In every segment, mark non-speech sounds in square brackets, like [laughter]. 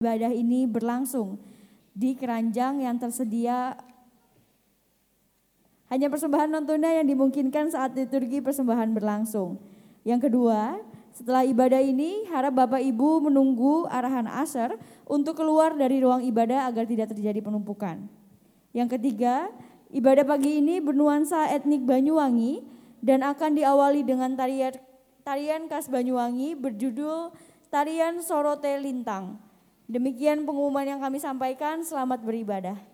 ibadah ini berlangsung di keranjang yang tersedia hanya persembahan non tunai yang dimungkinkan saat liturgi persembahan berlangsung. Yang kedua, setelah ibadah ini harap Bapak Ibu menunggu arahan asar untuk keluar dari ruang ibadah agar tidak terjadi penumpukan. Yang ketiga, ibadah pagi ini bernuansa etnik Banyuwangi dan akan diawali dengan tarian tarian khas Banyuwangi berjudul Tarian Sorote Lintang. Demikian pengumuman yang kami sampaikan. Selamat beribadah.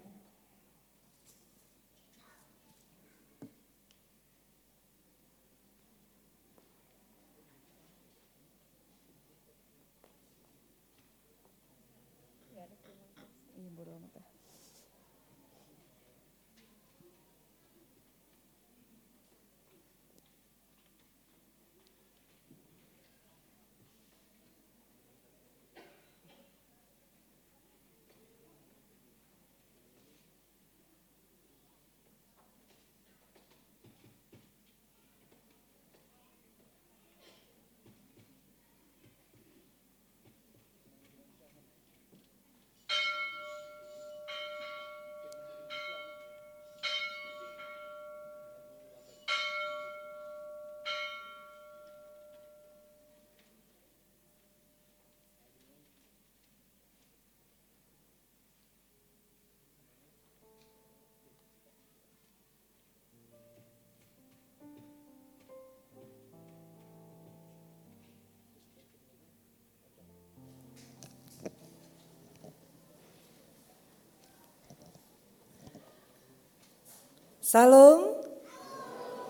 Salam.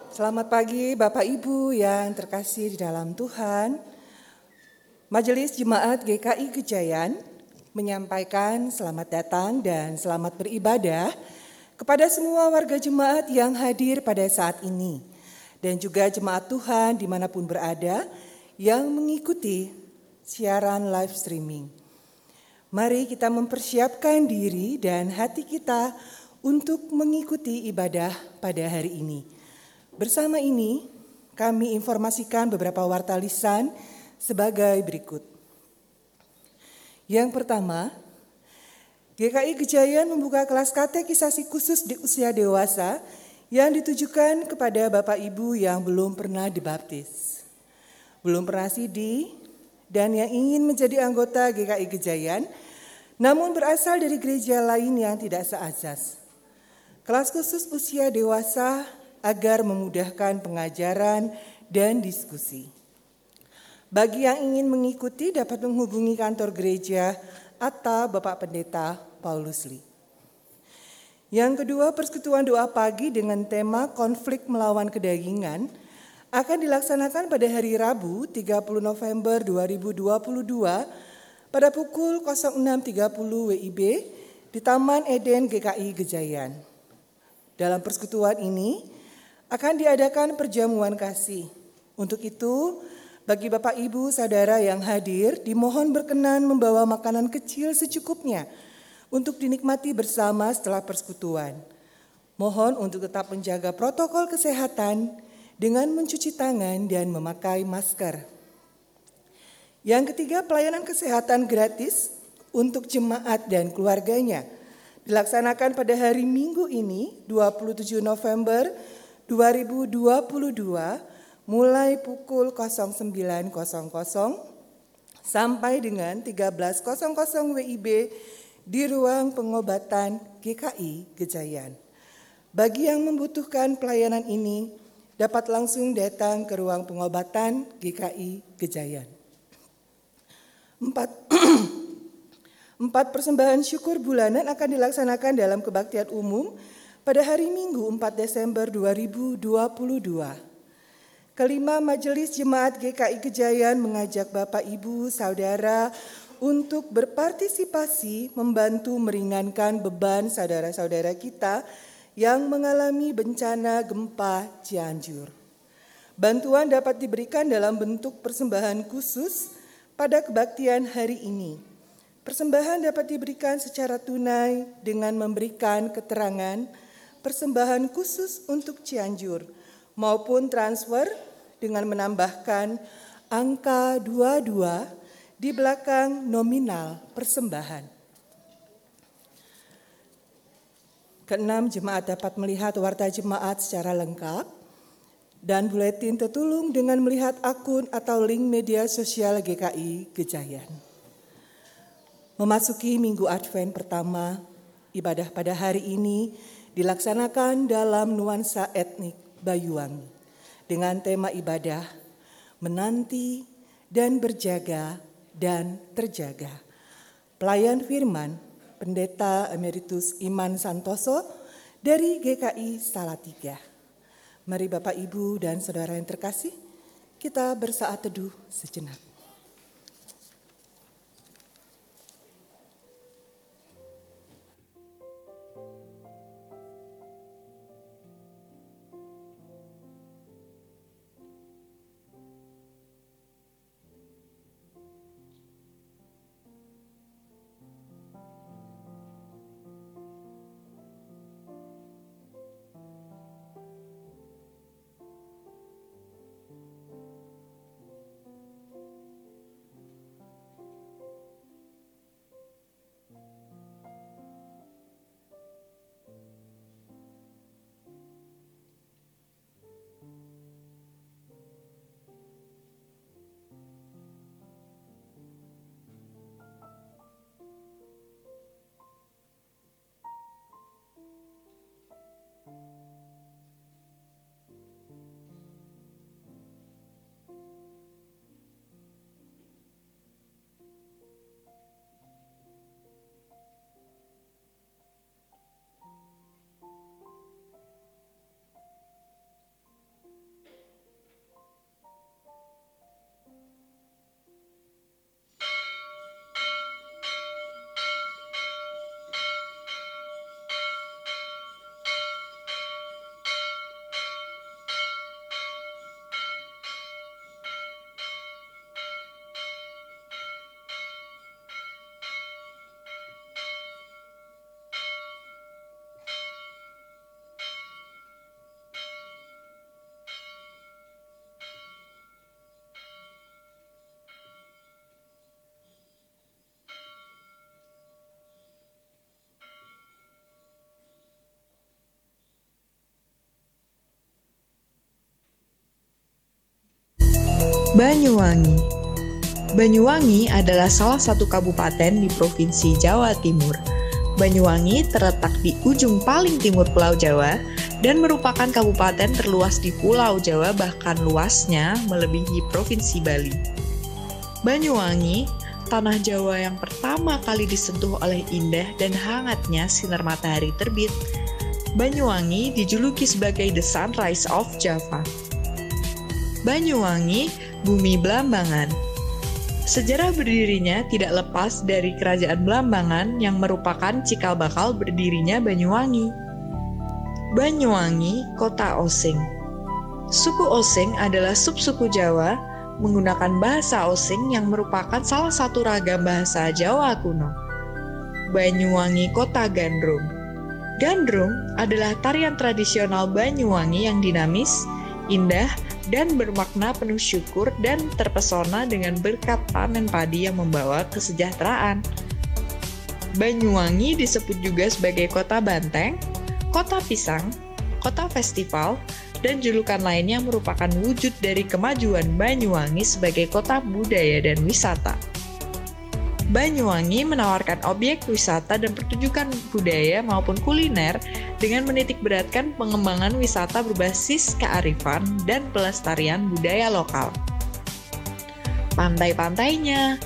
Selamat pagi Bapak Ibu yang terkasih di dalam Tuhan. Majelis Jemaat GKI Gejayan menyampaikan selamat datang dan selamat beribadah kepada semua warga jemaat yang hadir pada saat ini dan juga jemaat Tuhan di mana pun berada yang mengikuti siaran live streaming. Mari kita mempersiapkan diri dan hati kita mengikuti ibadah pada hari ini. Bersama ini, kami informasikan beberapa warta lisan sebagai berikut. Yang pertama, GKI Gejayan membuka kelas katekisasi khusus di usia dewasa yang ditujukan kepada Bapak Ibu yang belum pernah dibaptis, belum pernah sidi, dan yang ingin menjadi anggota GKI Gejayan, namun berasal dari gereja lain yang tidak seazas. Kelas khusus usia dewasa agar memudahkan pengajaran dan diskusi. Bagi yang ingin mengikuti dapat menghubungi kantor gereja atau Bapak Pendeta Paulus Lee. Yang kedua, persekutuan doa pagi dengan tema konflik melawan kedagingan akan dilaksanakan pada hari Rabu 30 November 2022 pada pukul 06.30 WIB di Taman Eden GKI Gejayan. Dalam persekutuan ini akan diadakan perjamuan kasih. Untuk itu, bagi Bapak Ibu Saudara yang hadir, dimohon berkenan membawa makanan kecil secukupnya untuk dinikmati bersama setelah persekutuan. Mohon untuk tetap menjaga protokol kesehatan dengan mencuci tangan dan memakai masker. Yang ketiga, pelayanan kesehatan gratis untuk jemaat dan keluarganya – dilaksanakan pada hari Minggu ini 27 November 2022 mulai pukul 09.00 sampai dengan 13.00 WIB di ruang pengobatan GKI Gejayan. Bagi yang membutuhkan pelayanan ini dapat langsung datang ke ruang pengobatan GKI Gejayan. 4 [clears throat] Empat persembahan syukur bulanan akan dilaksanakan dalam kebaktian umum pada hari Minggu 4 Desember 2022. Kelima Majelis Jemaat GKI Kejayan mengajak Bapak Ibu Saudara untuk berpartisipasi membantu meringankan beban saudara-saudara kita yang mengalami bencana gempa Cianjur. Bantuan dapat diberikan dalam bentuk persembahan khusus pada kebaktian hari ini Persembahan dapat diberikan secara tunai dengan memberikan keterangan persembahan khusus untuk Cianjur maupun transfer dengan menambahkan angka 22 di belakang nominal persembahan. Keenam, jemaat dapat melihat warta jemaat secara lengkap dan buletin tertulung dengan melihat akun atau link media sosial GKI Gejayan. Memasuki minggu Advent pertama, ibadah pada hari ini dilaksanakan dalam nuansa etnik Bayuwangi dengan tema ibadah menanti dan berjaga dan terjaga. Pelayan firman Pendeta Emeritus Iman Santoso dari GKI Salatiga. Mari Bapak Ibu dan Saudara yang terkasih, kita bersaat teduh sejenak. Banyuwangi Banyuwangi adalah salah satu kabupaten di Provinsi Jawa Timur. Banyuwangi terletak di ujung paling timur Pulau Jawa dan merupakan kabupaten terluas di Pulau Jawa bahkan luasnya melebihi Provinsi Bali. Banyuwangi, tanah Jawa yang pertama kali disentuh oleh indah dan hangatnya sinar matahari terbit. Banyuwangi dijuluki sebagai The Sunrise of Java. Banyuwangi Bumi Belambangan. Sejarah berdirinya tidak lepas dari kerajaan Belambangan yang merupakan cikal bakal berdirinya Banyuwangi. Banyuwangi, kota Osing. Suku Osing adalah subsuku Jawa menggunakan bahasa Osing yang merupakan salah satu ragam bahasa Jawa kuno. Banyuwangi Kota Gandrung. Gandrung adalah tarian tradisional Banyuwangi yang dinamis, indah, dan bermakna penuh syukur dan terpesona dengan berkat panen padi yang membawa kesejahteraan. Banyuwangi disebut juga sebagai kota banteng, kota pisang, kota festival, dan julukan lainnya merupakan wujud dari kemajuan Banyuwangi sebagai kota budaya dan wisata. Banyuwangi menawarkan objek wisata dan pertunjukan budaya maupun kuliner dengan menitik beratkan pengembangan wisata berbasis kearifan dan pelestarian budaya lokal. Pantai-pantainya,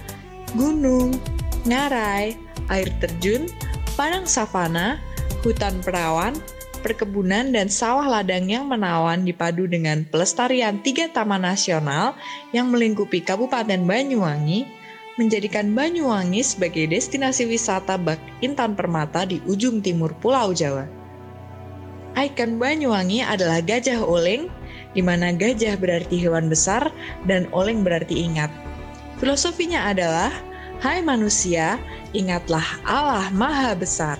gunung, ngarai, air terjun, padang savana, hutan perawan, perkebunan dan sawah ladang yang menawan dipadu dengan pelestarian tiga taman nasional yang melingkupi Kabupaten Banyuwangi menjadikan Banyuwangi sebagai destinasi wisata bak intan permata di ujung timur Pulau Jawa. Ikon Banyuwangi adalah gajah oleng, di mana gajah berarti hewan besar dan oleng berarti ingat. Filosofinya adalah, Hai manusia, ingatlah Allah Maha Besar.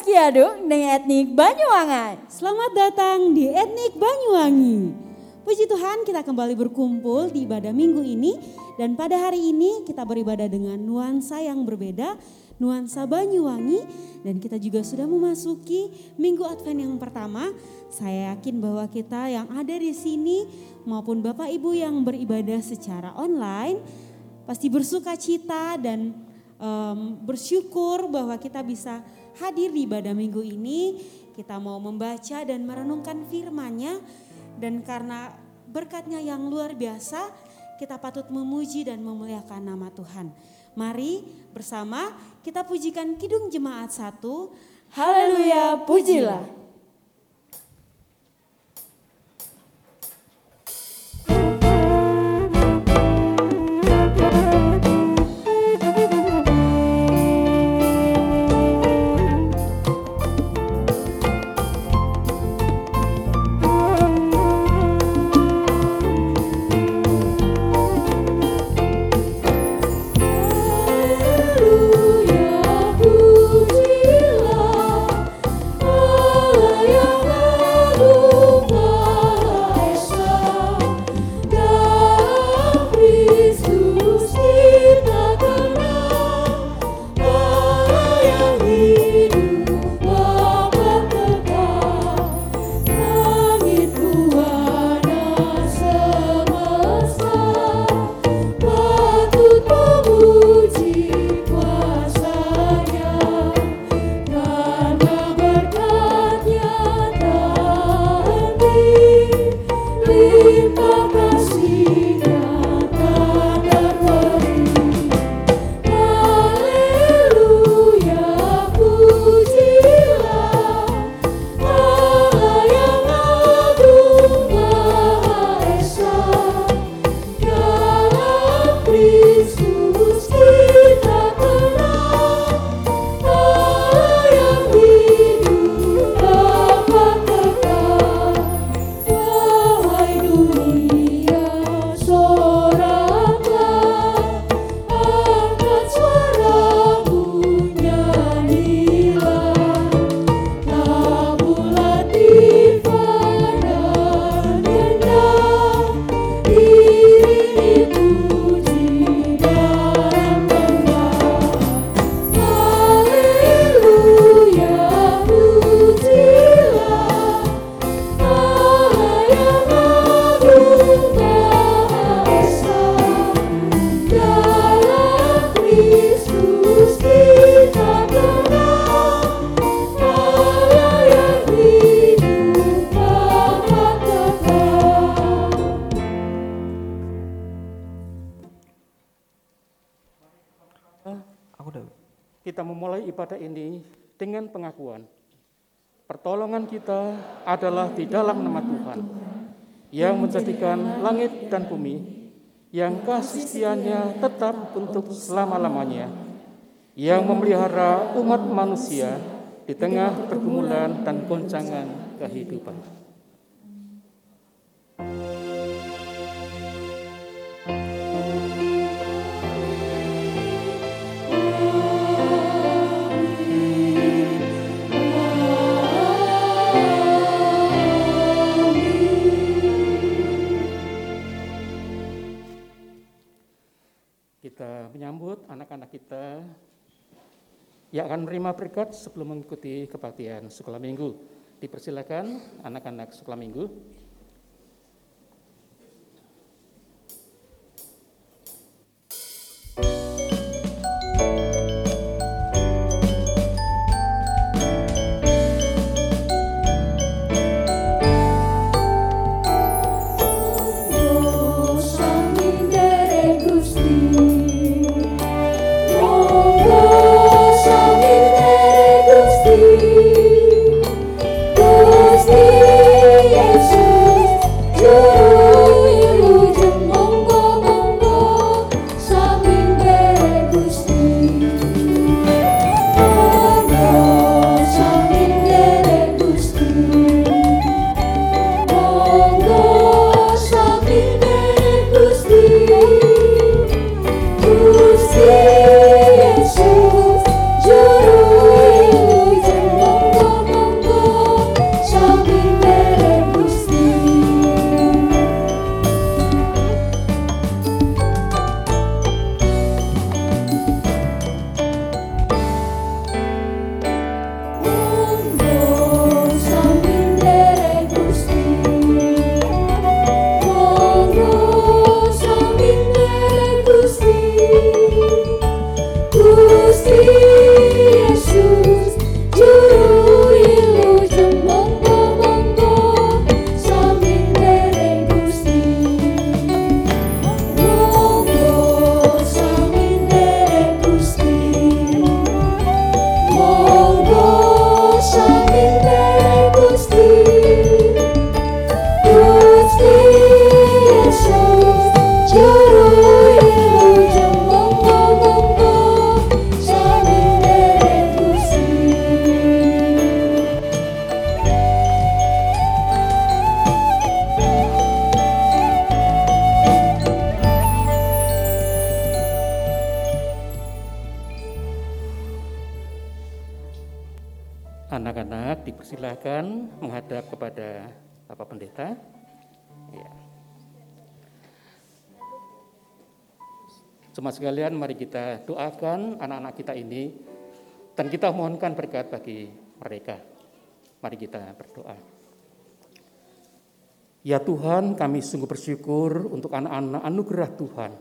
Weskiadu dengan etnik Banyuwangan. Selamat datang di Etnik Banyuwangi. Puji Tuhan kita kembali berkumpul di ibadah minggu ini dan pada hari ini kita beribadah dengan nuansa yang berbeda, nuansa Banyuwangi dan kita juga sudah memasuki minggu Advent yang pertama. Saya yakin bahwa kita yang ada di sini maupun Bapak Ibu yang beribadah secara online pasti bersuka cita dan um, bersyukur bahwa kita bisa hadir di ibadah minggu ini. Kita mau membaca dan merenungkan firman-Nya dan karena berkatnya yang luar biasa, kita patut memuji dan memuliakan nama Tuhan. Mari bersama kita pujikan Kidung Jemaat satu. Haleluya, pujilah. Di dalam nama Tuhan yang menjadikan langit dan bumi, yang kasih setianya tetap untuk selama-lamanya, yang memelihara umat manusia di tengah pergumulan dan goncangan kehidupan. Yang akan menerima berkat sebelum mengikuti kebaktian sekolah minggu. Dipersilakan anak-anak sekolah minggu Gusti Yesus kita doakan anak-anak kita ini dan kita mohonkan berkat bagi mereka. Mari kita berdoa. Ya Tuhan, kami sungguh bersyukur untuk anak-anak anugerah Tuhan.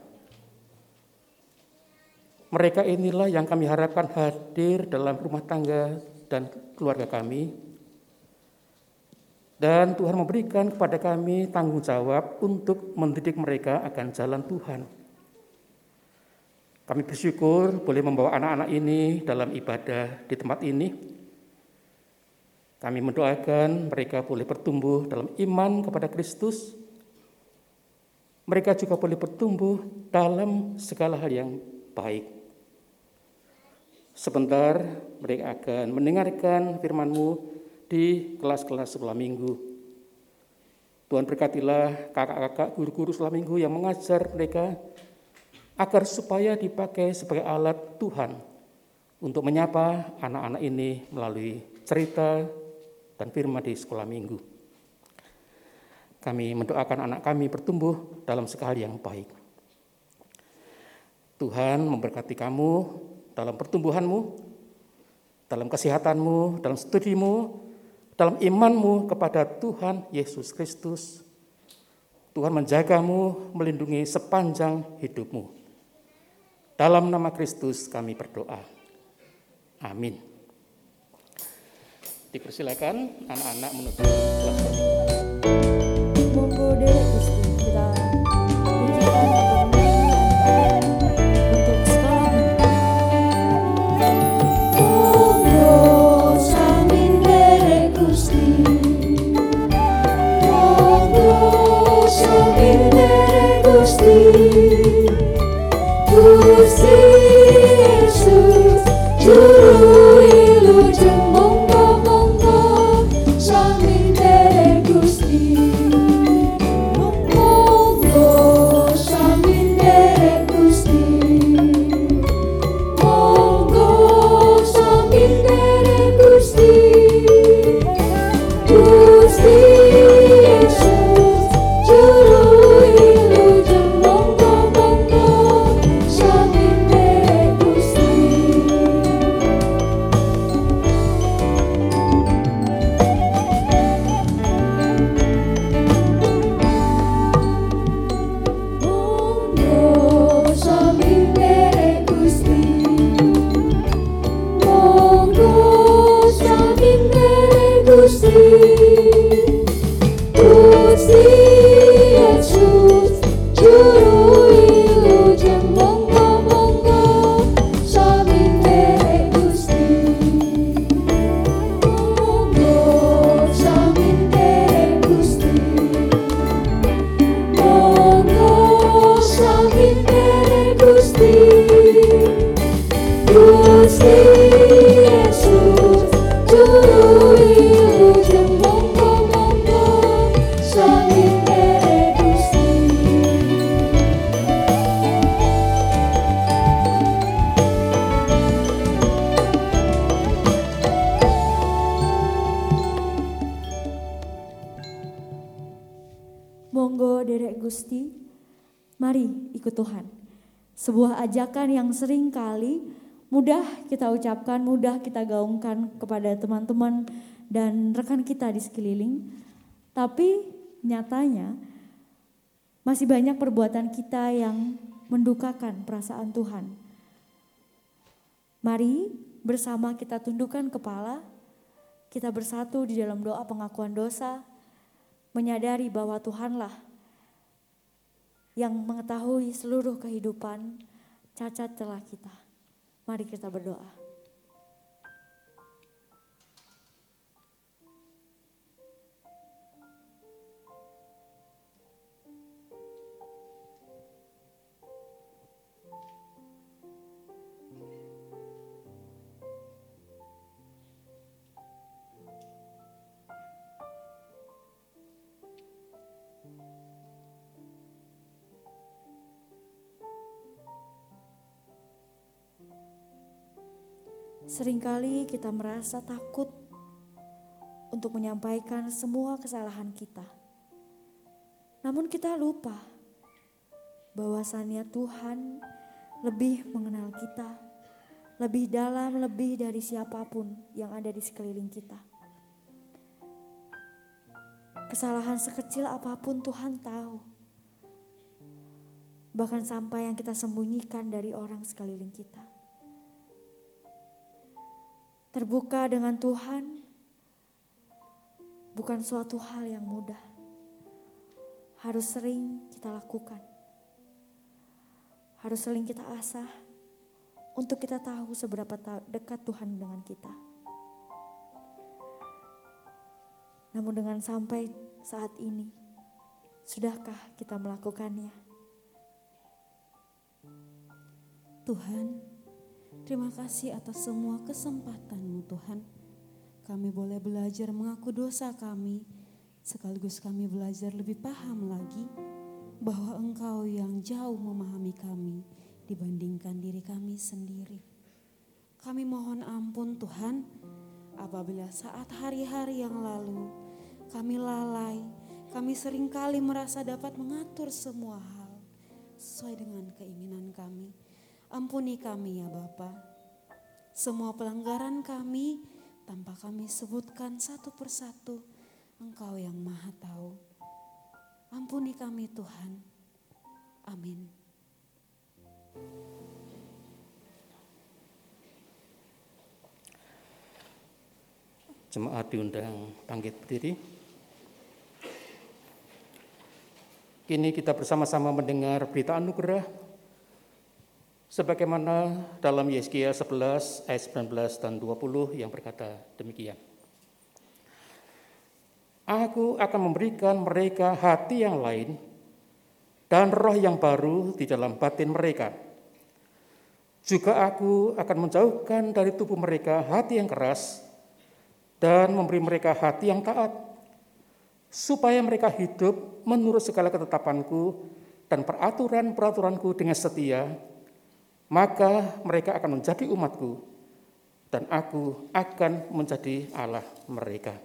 Mereka inilah yang kami harapkan hadir dalam rumah tangga dan keluarga kami. Dan Tuhan memberikan kepada kami tanggung jawab untuk mendidik mereka akan jalan Tuhan. Kami bersyukur boleh membawa anak-anak ini dalam ibadah di tempat ini. Kami mendoakan mereka boleh bertumbuh dalam iman kepada Kristus. Mereka juga boleh bertumbuh dalam segala hal yang baik. Sebentar mereka akan mendengarkan firman-Mu di kelas-kelas sekolah minggu. Tuhan berkatilah kakak-kakak guru-guru sekolah minggu yang mengajar mereka agar supaya dipakai sebagai alat Tuhan untuk menyapa anak-anak ini melalui cerita dan firman di sekolah minggu. Kami mendoakan anak kami bertumbuh dalam segala yang baik. Tuhan memberkati kamu dalam pertumbuhanmu, dalam kesehatanmu, dalam studimu, dalam imanmu kepada Tuhan Yesus Kristus. Tuhan menjagamu, melindungi sepanjang hidupmu. Dalam nama Kristus kami berdoa. Amin. Dipersilakan anak-anak menutup kelas yang sering kali mudah kita ucapkan, mudah kita gaungkan kepada teman-teman dan rekan kita di sekeliling. Tapi nyatanya masih banyak perbuatan kita yang mendukakan perasaan Tuhan. Mari bersama kita tundukkan kepala, kita bersatu di dalam doa pengakuan dosa, menyadari bahwa Tuhanlah yang mengetahui seluruh kehidupan cacat celah kita. Mari kita berdoa. Seringkali kita merasa takut untuk menyampaikan semua kesalahan kita. Namun kita lupa bahwasannya Tuhan lebih mengenal kita, lebih dalam, lebih dari siapa pun yang ada di sekeliling kita. Kesalahan sekecil apa pun Tuhan tahu. Bahkan sampai yang kita sembunyikan dari orang sekeliling kita. Terbuka dengan Tuhan bukan suatu hal yang mudah. Harus sering kita lakukan. Harus sering kita asah untuk kita tahu seberapa dekat Tuhan dengan kita. Namun dengan sampai saat ini, sudahkah kita melakukannya? Tuhan, terima kasih atas semua kesempatan-Mu Tuhan. Kami boleh belajar mengaku dosa kami, sekaligus kami belajar lebih paham lagi bahwa Engkau yang jauh memahami kami dibandingkan diri kami sendiri. Kami mohon ampun Tuhan, apabila saat hari-hari yang lalu kami lalai, kami sering kali merasa dapat mengatur semua hal sesuai dengan keinginan kami. Ampuni kami ya Bapa. Semua pelanggaran kami tanpa kami sebutkan satu persatu, Engkau yang Maha Tahu. Ampuni kami Tuhan. Amin. Jemaat diundang bangkit berdiri. Kini kita bersama-sama mendengar berita anugerah sebagaimana dalam Yeskia 11 ayat 19 dan 20 yang berkata demikian. Aku akan memberikan mereka hati yang lain dan roh yang baru di dalam batin mereka. Juga aku akan menjauhkan dari tubuh mereka hati yang keras dan memberi mereka hati yang taat, supaya mereka hidup menurut segala ketetapanku dan peraturan-peraturanku dengan setia, maka mereka akan menjadi umatku dan aku akan menjadi Allah mereka.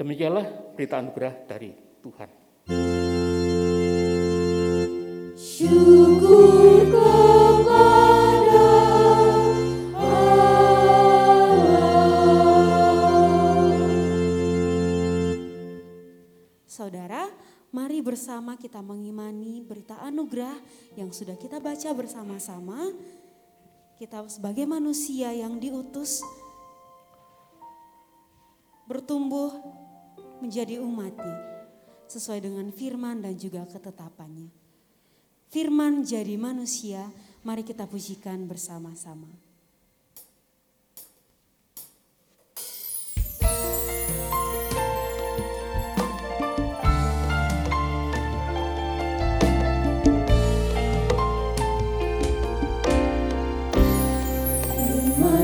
Demikianlah berita anugerah dari Tuhan. Saudara, mari bersama kita mengimani berita anugerah yang sudah kita baca bersama-sama. Kita sebagai manusia yang diutus bertumbuh menjadi umatnya sesuai dengan firman dan juga ketetapannya. Firman jadi manusia, mari kita pujikan bersama-sama.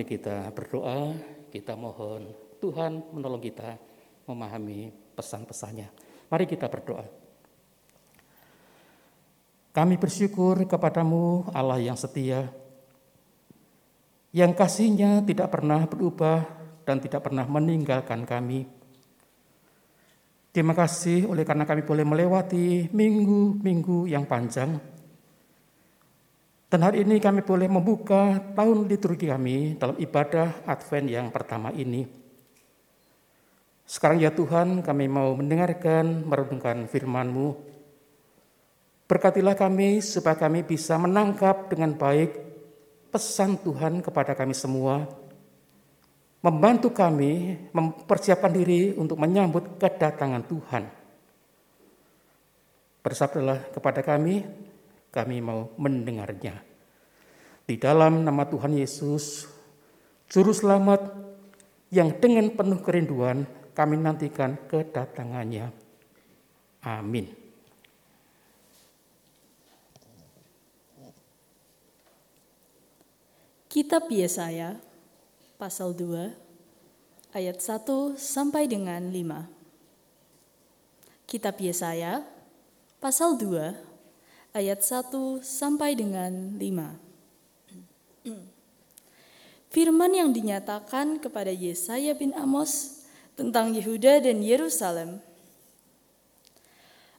mari kita berdoa, kita mohon Tuhan menolong kita memahami pesan-pesannya. Mari kita berdoa. Kami bersyukur kepadamu Allah yang setia, yang kasihnya tidak pernah berubah dan tidak pernah meninggalkan kami. Terima kasih oleh karena kami boleh melewati minggu-minggu yang panjang dan hari ini kami boleh membuka tahun liturgi kami dalam ibadah Advent yang pertama ini. Sekarang ya Tuhan kami mau mendengarkan, merenungkan firman-Mu. Berkatilah kami supaya kami bisa menangkap dengan baik pesan Tuhan kepada kami semua. Membantu kami mempersiapkan diri untuk menyambut kedatangan Tuhan. Bersabdalah kepada kami, kami mau mendengarnya. Di dalam nama Tuhan Yesus, Juru Selamat yang dengan penuh kerinduan kami nantikan kedatangannya. Amin. Kitab Yesaya pasal 2 ayat 1 sampai dengan 5. Kitab Yesaya pasal 2 ayat 1 sampai dengan 5. Firman yang dinyatakan kepada Yesaya bin Amos tentang Yehuda dan Yerusalem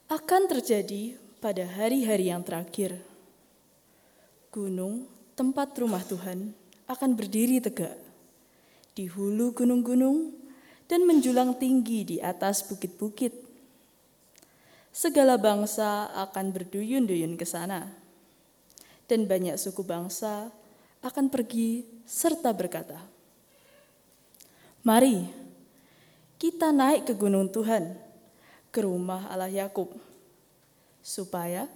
akan terjadi pada hari-hari yang terakhir. Gunung, tempat rumah Tuhan, akan berdiri tegak di hulu gunung-gunung dan menjulang tinggi di atas bukit-bukit segala bangsa akan berduyun-duyun ke sana. Dan banyak suku bangsa akan pergi serta berkata, Mari, kita naik ke gunung Tuhan, ke rumah Allah Yakub, supaya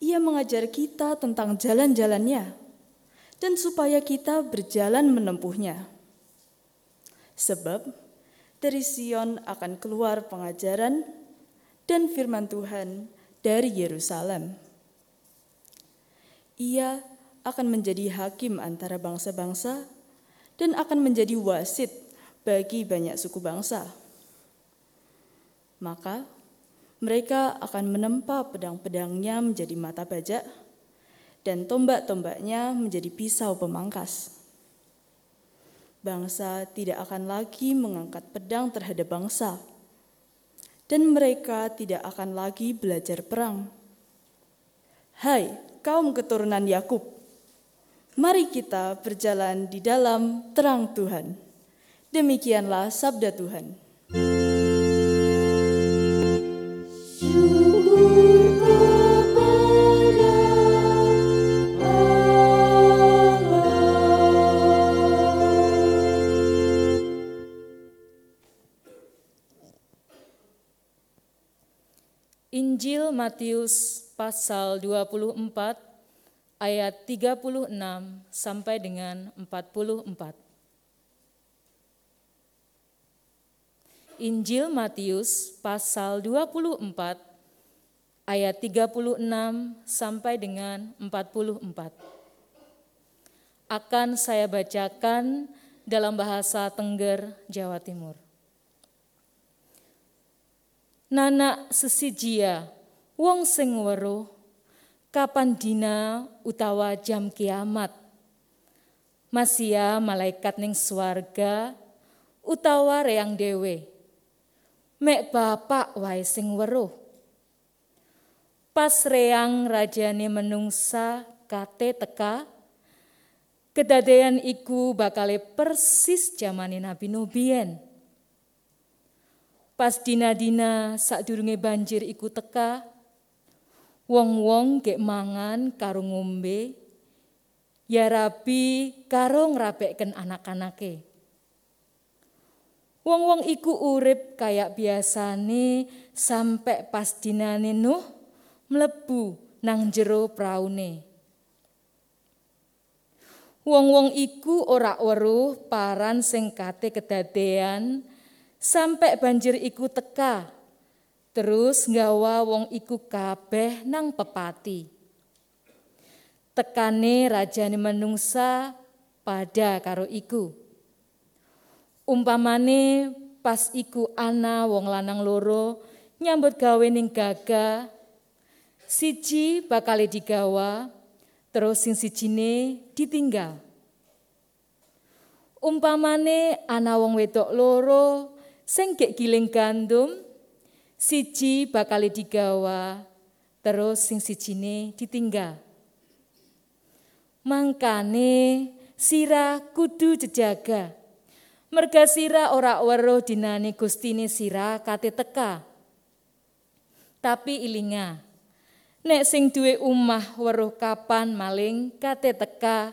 ia mengajar kita tentang jalan-jalannya, dan supaya kita berjalan menempuhnya. Sebab dari Sion akan keluar pengajaran dan firman Tuhan dari Yerusalem. Ia akan menjadi hakim antara bangsa-bangsa dan akan menjadi wasit bagi banyak suku bangsa. Maka mereka akan menempa pedang-pedangnya menjadi mata bajak dan tombak-tombaknya menjadi pisau pemangkas. Bangsa tidak akan lagi mengangkat pedang terhadap bangsa, dan mereka tidak akan lagi belajar perang. Hai, kaum keturunan Yakub, mari kita berjalan di dalam terang Tuhan. Demikianlah sabda Tuhan. Injil Matius pasal 24 ayat 36 sampai dengan 44. Injil Matius pasal 24 ayat 36 sampai dengan 44. Akan saya bacakan dalam bahasa Tengger, Jawa Timur. Nana sesijia, wong sing weruh, kapan dina utawa jam kiamat. Masia malaikat ning swarga utawa reang dewe mek bapak wae sing weruh. Pas reang rajane menungsa kate teka, kedadean iku bakale persis jamane Nabi Nubien. Pas dina-dina sadurunge banjir iku teka, wong-wong gek mangan karo ngombe, ya rabi karo ngrabekken anak-anake. Wong-wong iku urip kayak biasane sampai pas dinane Nuh mlebu nang jero praune. Wong-wong iku ora weruh paran sing kate kedadean sampai banjir iku teka. Terus nggawa wong iku kabeh nang pepati. Tekane rajane menungsa pada karo iku. Umpamane pas iku ana wong lanang loro nyambut gawe ning gaga, siji bakal digawa, terus sing sijine ditinggal. Umpamane ana wong wedok loro sing gek giling gandum, siji bakal digawa, terus sing sijine ditinggal. Mangkane sira kudu jejaga Merga sira ora weruh dinane gustine sira kate teka. Tapi ilinga, nek sing duwe umah weruh kapan maling kate teka,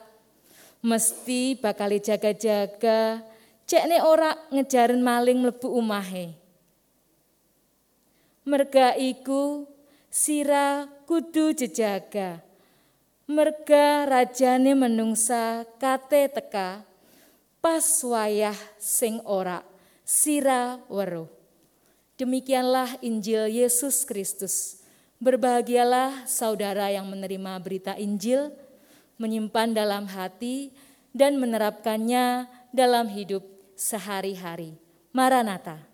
mesti bakal jaga-jaga cek nek ora ngejarin maling mlebu umahe. Merga iku sira kudu jejaga. Merga rajane menungsa kate teka pas wayah sing ora sira weruh. Demikianlah Injil Yesus Kristus. Berbahagialah saudara yang menerima berita Injil, menyimpan dalam hati, dan menerapkannya dalam hidup sehari-hari. Maranatha.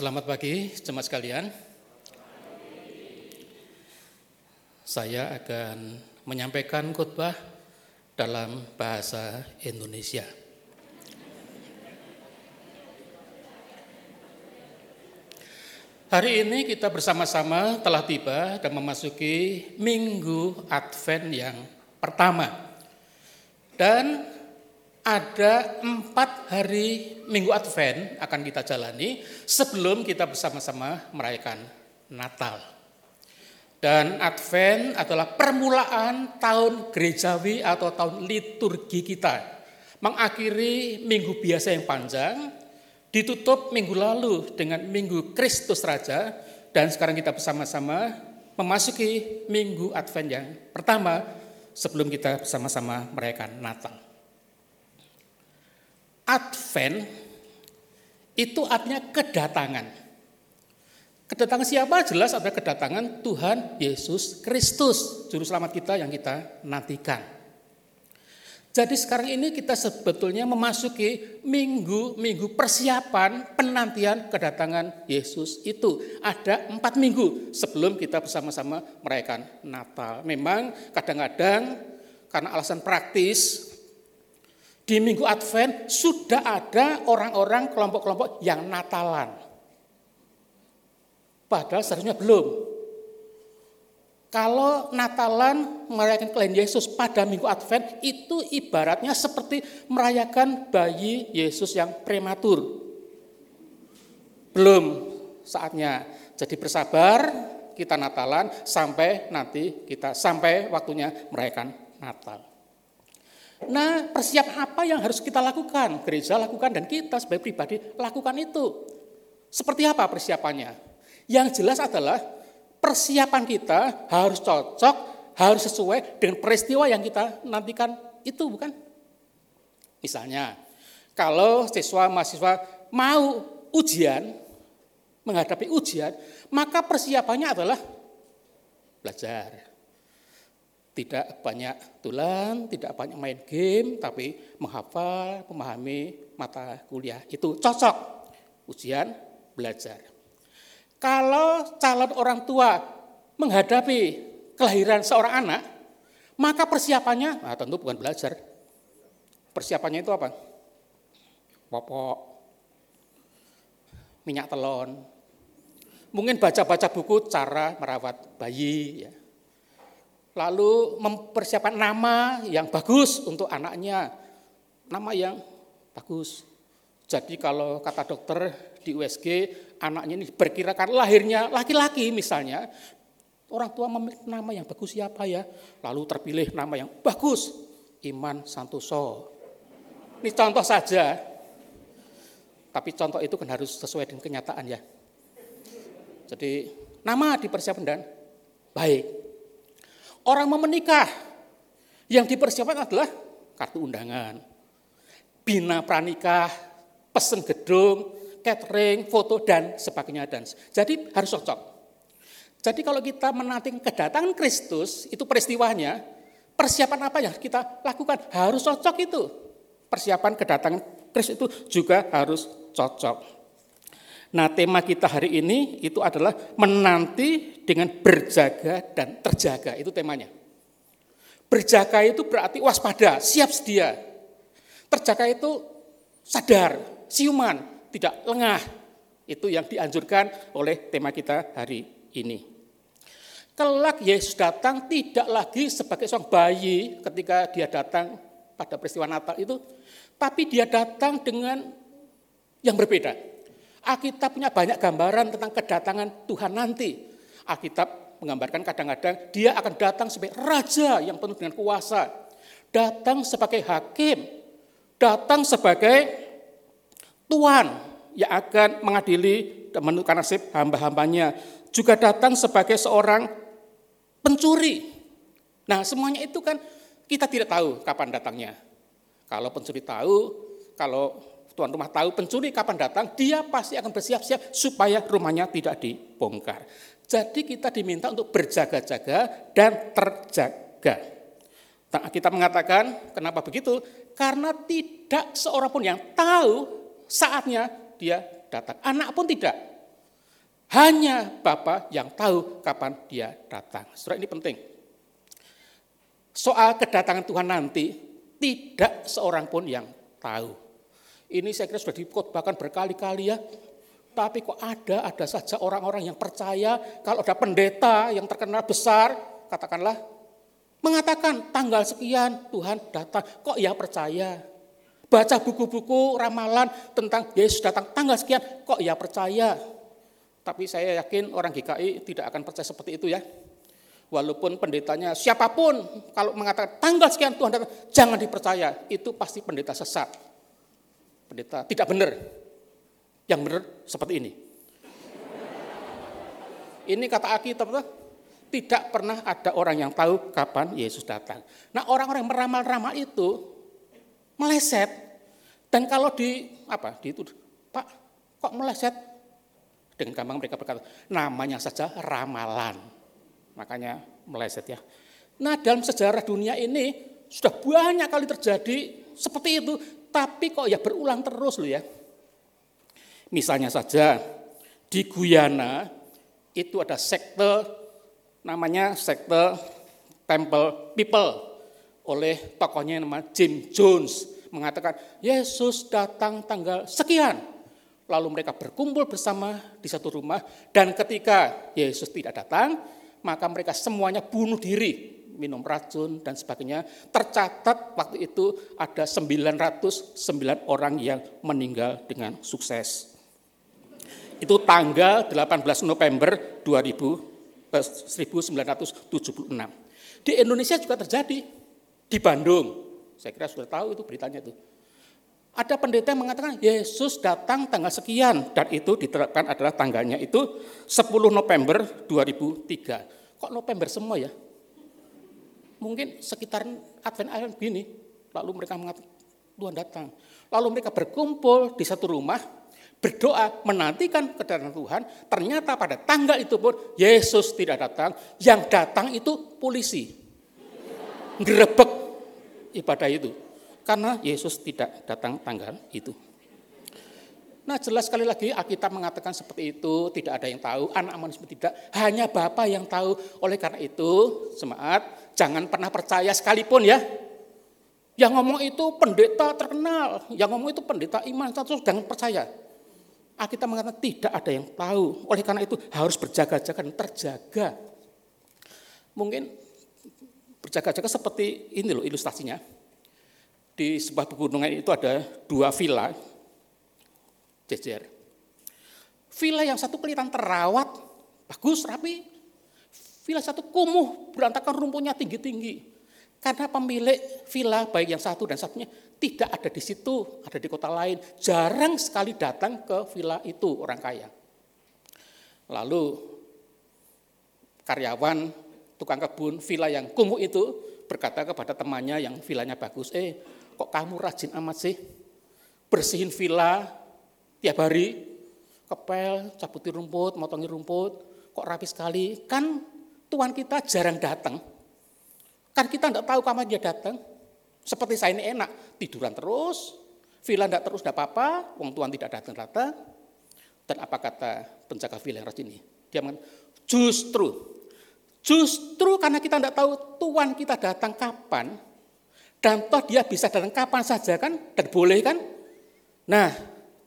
Selamat pagi, jemaat sekalian. Saya akan menyampaikan khotbah dalam bahasa Indonesia. Hari ini kita bersama-sama telah tiba dan memasuki minggu Advent yang pertama. Dan ada empat hari minggu Advent akan kita jalani sebelum kita bersama-sama merayakan Natal. Dan Advent adalah permulaan tahun gerejawi atau tahun liturgi kita. Mengakhiri minggu biasa yang panjang, ditutup minggu lalu dengan minggu Kristus Raja, dan sekarang kita bersama-sama memasuki minggu Advent yang pertama sebelum kita bersama-sama merayakan Natal. Advent itu artinya kedatangan. Kedatangan siapa? Jelas ada kedatangan Tuhan Yesus Kristus, juru selamat kita yang kita nantikan. Jadi sekarang ini kita sebetulnya memasuki minggu-minggu persiapan penantian kedatangan Yesus itu. Ada empat minggu sebelum kita bersama-sama merayakan Natal. Memang kadang-kadang karena alasan praktis, di minggu Advent sudah ada orang-orang kelompok-kelompok yang Natalan. Padahal seharusnya belum. Kalau Natalan merayakan kelahiran Yesus pada minggu Advent itu ibaratnya seperti merayakan bayi Yesus yang prematur. Belum saatnya. Jadi bersabar kita Natalan sampai nanti kita sampai waktunya merayakan Natal. Nah, persiapan apa yang harus kita lakukan? Gereja lakukan dan kita sebagai pribadi lakukan itu. Seperti apa persiapannya? Yang jelas adalah persiapan kita harus cocok, harus sesuai dengan peristiwa yang kita nantikan itu bukan? Misalnya, kalau siswa mahasiswa mau ujian, menghadapi ujian, maka persiapannya adalah belajar. Tidak banyak tulan, tidak banyak main game, tapi menghafal, memahami mata kuliah. Itu cocok. Ujian, belajar. Kalau calon orang tua menghadapi kelahiran seorang anak, maka persiapannya, nah tentu bukan belajar. Persiapannya itu apa? Popok, minyak telon, mungkin baca-baca buku cara merawat bayi, ya. Lalu mempersiapkan nama yang bagus untuk anaknya, nama yang bagus. Jadi kalau kata dokter di USG anaknya ini berkirakan lahirnya laki-laki misalnya, orang tua memilih nama yang bagus siapa ya? Lalu terpilih nama yang bagus, Iman Santoso. Ini contoh saja, tapi contoh itu kan harus sesuai dengan kenyataan ya. Jadi nama dipersiapkan dan baik. Orang mau menikah, yang dipersiapkan adalah kartu undangan, bina pranikah, pesen gedung, catering, foto, dan sebagainya. Dan jadi harus cocok. Jadi kalau kita menanti kedatangan Kristus, itu peristiwanya, persiapan apa yang kita lakukan? Harus cocok itu. Persiapan kedatangan Kristus itu juga harus cocok. Nah tema kita hari ini itu adalah menanti dengan berjaga dan terjaga, itu temanya. Berjaga itu berarti waspada, siap sedia. Terjaga itu sadar, siuman, tidak lengah. Itu yang dianjurkan oleh tema kita hari ini. Kelak Yesus datang tidak lagi sebagai seorang bayi ketika dia datang pada peristiwa Natal itu, tapi dia datang dengan yang berbeda. Alkitab punya banyak gambaran tentang kedatangan Tuhan nanti. Alkitab menggambarkan kadang-kadang dia akan datang sebagai raja yang penuh dengan kuasa. Datang sebagai hakim, datang sebagai Tuhan yang akan mengadili dan menentukan nasib hamba-hambanya juga datang sebagai seorang pencuri. Nah semuanya itu kan kita tidak tahu kapan datangnya. Kalau pencuri tahu, kalau tuan rumah tahu pencuri kapan datang, dia pasti akan bersiap-siap supaya rumahnya tidak dibongkar. Jadi kita diminta untuk berjaga-jaga dan terjaga. Nah, kita mengatakan kenapa begitu? Karena tidak seorang pun yang tahu saatnya dia datang. Anak pun tidak. Hanya Bapak yang tahu kapan dia datang. Saudara ini penting. Soal kedatangan Tuhan nanti, tidak seorang pun yang tahu. Ini saya kira sudah dikotbahkan berkali-kali ya. Tapi kok ada, ada saja orang-orang yang percaya kalau ada pendeta yang terkenal besar, katakanlah, mengatakan tanggal sekian Tuhan datang. Kok ya percaya? Baca buku-buku ramalan tentang Yesus datang tanggal sekian, kok ya percaya. Tapi saya yakin orang GKI tidak akan percaya seperti itu ya. Walaupun pendetanya siapa pun kalau mengatakan tanggal sekian Tuhan datang, jangan dipercaya. Itu pasti pendeta sesat. Pendeta tidak benar. Yang benar seperti ini. Ini kata Alkitab tidak pernah ada orang yang tahu kapan Yesus datang. Nah orang-orang yang meramal-ramal itu meleset. Dan kalau di apa dituduh, Pak, kok meleset? Dengan gampang mereka berkata, namanya saja ramalan. Makanya meleset ya. Nah dalam sejarah dunia ini sudah banyak kali terjadi seperti itu, tapi kok ya berulang terus loh ya. Misalnya saja di Guyana itu ada sekte namanya sekte Temple People oleh tokohnya yang nama Jim Jones mengatakan Yesus datang tanggal sekian. Lalu mereka berkumpul bersama di satu rumah dan ketika Yesus tidak datang, maka mereka semuanya bunuh diri, minum racun dan sebagainya. Tercatat waktu itu ada 909 orang yang meninggal dengan sukses. Itu tanggal 18 November 2000, eh, 1976. Di Indonesia juga terjadi. Di Bandung. Saya kira sudah tahu itu beritanya itu. Ada pendeta yang mengatakan Yesus datang tanggal sekian dan itu diterapkan adalah tanggalnya itu 10 November 2003. Kok November semua ya? Mungkin sekitar Advent Island gini. Lalu mereka mengatakan Tuhan datang. Lalu mereka berkumpul di satu rumah berdoa menantikan kedatangan Tuhan, ternyata pada tanggal itu pun Yesus tidak datang, yang datang itu polisi. Gerebek ibadah itu. Karena Yesus tidak datang tanggal itu. Nah jelas sekali lagi Alkitab mengatakan seperti itu, tidak ada yang tahu, anak manusia tidak, hanya Bapa yang tahu. Oleh karena itu, semangat, jangan pernah percaya sekalipun ya. Yang ngomong itu pendeta terkenal, yang ngomong itu pendeta iman, terus jangan percaya. Alkitab mengatakan tidak ada yang tahu. Oleh karena itu harus berjaga-jaga dan terjaga. Mungkin berjaga-jaga seperti ini loh ilustrasinya. Di sebuah pegunungan itu ada dua villa jejer. Villa yang satu kelihatan terawat, bagus, rapi. Villa satu kumuh, berantakan rumputnya tinggi-tinggi. Karena pemilik villa baik yang satu dan satunya tidak ada di situ, ada di kota lain. Jarang sekali datang ke villa itu orang kaya. Lalu karyawan tukang kebun villa yang kumuh itu berkata kepada temannya yang villanya bagus, eh kok kamu rajin amat sih bersihin villa tiap hari, kepel, cabutin rumput, motongi rumput, kok rapi sekali. Kan tuan kita jarang datang. Kan kita tidak tahu kapan dia datang. Seperti saya ini enak, tiduran terus, villa tidak terus tidak apa-apa, wong tuan tidak datang-datang. Dan apa kata penjaga villa yang rajin ini? Dia mengatakan, justru, justru karena kita tidak tahu tuan kita datang kapan, dan toh dia bisa datang kapan saja kan, dan boleh kan? Nah,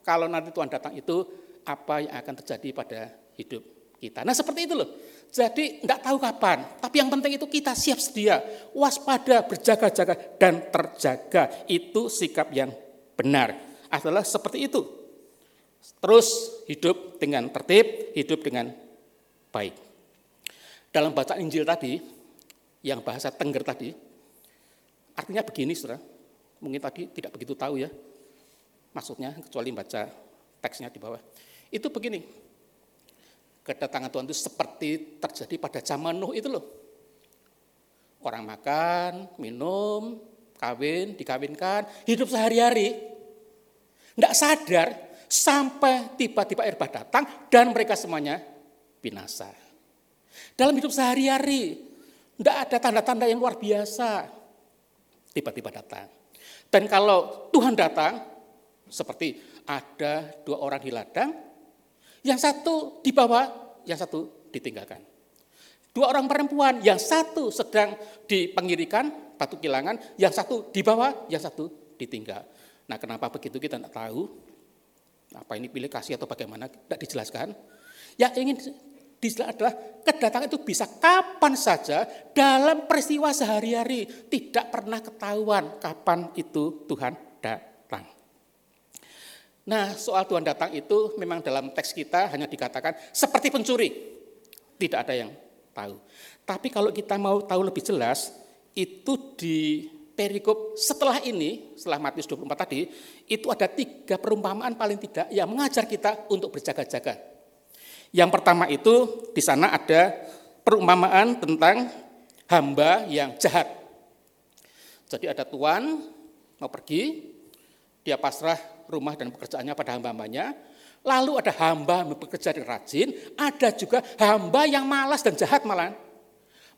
kalau nanti Tuhan datang itu, apa yang akan terjadi pada hidup kita. Nah seperti itu loh. Jadi tidak tahu kapan, tapi yang penting itu kita siap sedia, waspada, berjaga-jaga, dan terjaga. Itu sikap yang benar. Adalah seperti itu. Terus hidup dengan tertib, hidup dengan baik. Dalam bacaan Injil tadi, yang bahasa Tengger tadi, artinya begini saudara, mungkin tadi tidak begitu tahu ya, maksudnya kecuali baca teksnya di bawah. Itu begini, kedatangan Tuhan itu seperti terjadi pada zaman Nuh itu loh. Orang makan, minum, kawin, dikawinkan, hidup sehari-hari. Tidak sadar sampai tiba-tiba air bah datang dan mereka semuanya binasa. Dalam hidup sehari-hari, tidak ada tanda-tanda yang luar biasa. Tiba-tiba datang. Dan kalau Tuhan datang, seperti ada dua orang di ladang, yang satu dibawa, yang satu ditinggalkan. Dua orang perempuan, yang satu sedang dipengirikan batu kilangan, yang satu dibawa, yang satu ditinggal. Nah kenapa begitu kita tidak tahu. Apa ini pilih kasih atau bagaimana, tidak dijelaskan. Yang ingin dijelaskan adalah kedatangan itu bisa kapan saja dalam peristiwa sehari-hari. Tidak pernah ketahuan kapan itu Tuhan datang. Nah, soal Tuhan datang itu memang dalam teks kita hanya dikatakan seperti pencuri. Tidak ada yang tahu. Tapi kalau kita mau tahu lebih jelas, itu di perikop setelah ini, setelah Matius 24 tadi, itu ada tiga perumpamaan paling tidak yang mengajar kita untuk berjaga-jaga. Yang pertama itu di sana ada perumpamaan tentang hamba yang jahat. Jadi ada tuan mau pergi, dia pasrah rumah dan pekerjaannya pada hamba-hambanya. Lalu ada hamba yang bekerja dengan rajin, ada juga hamba yang malas dan jahat malah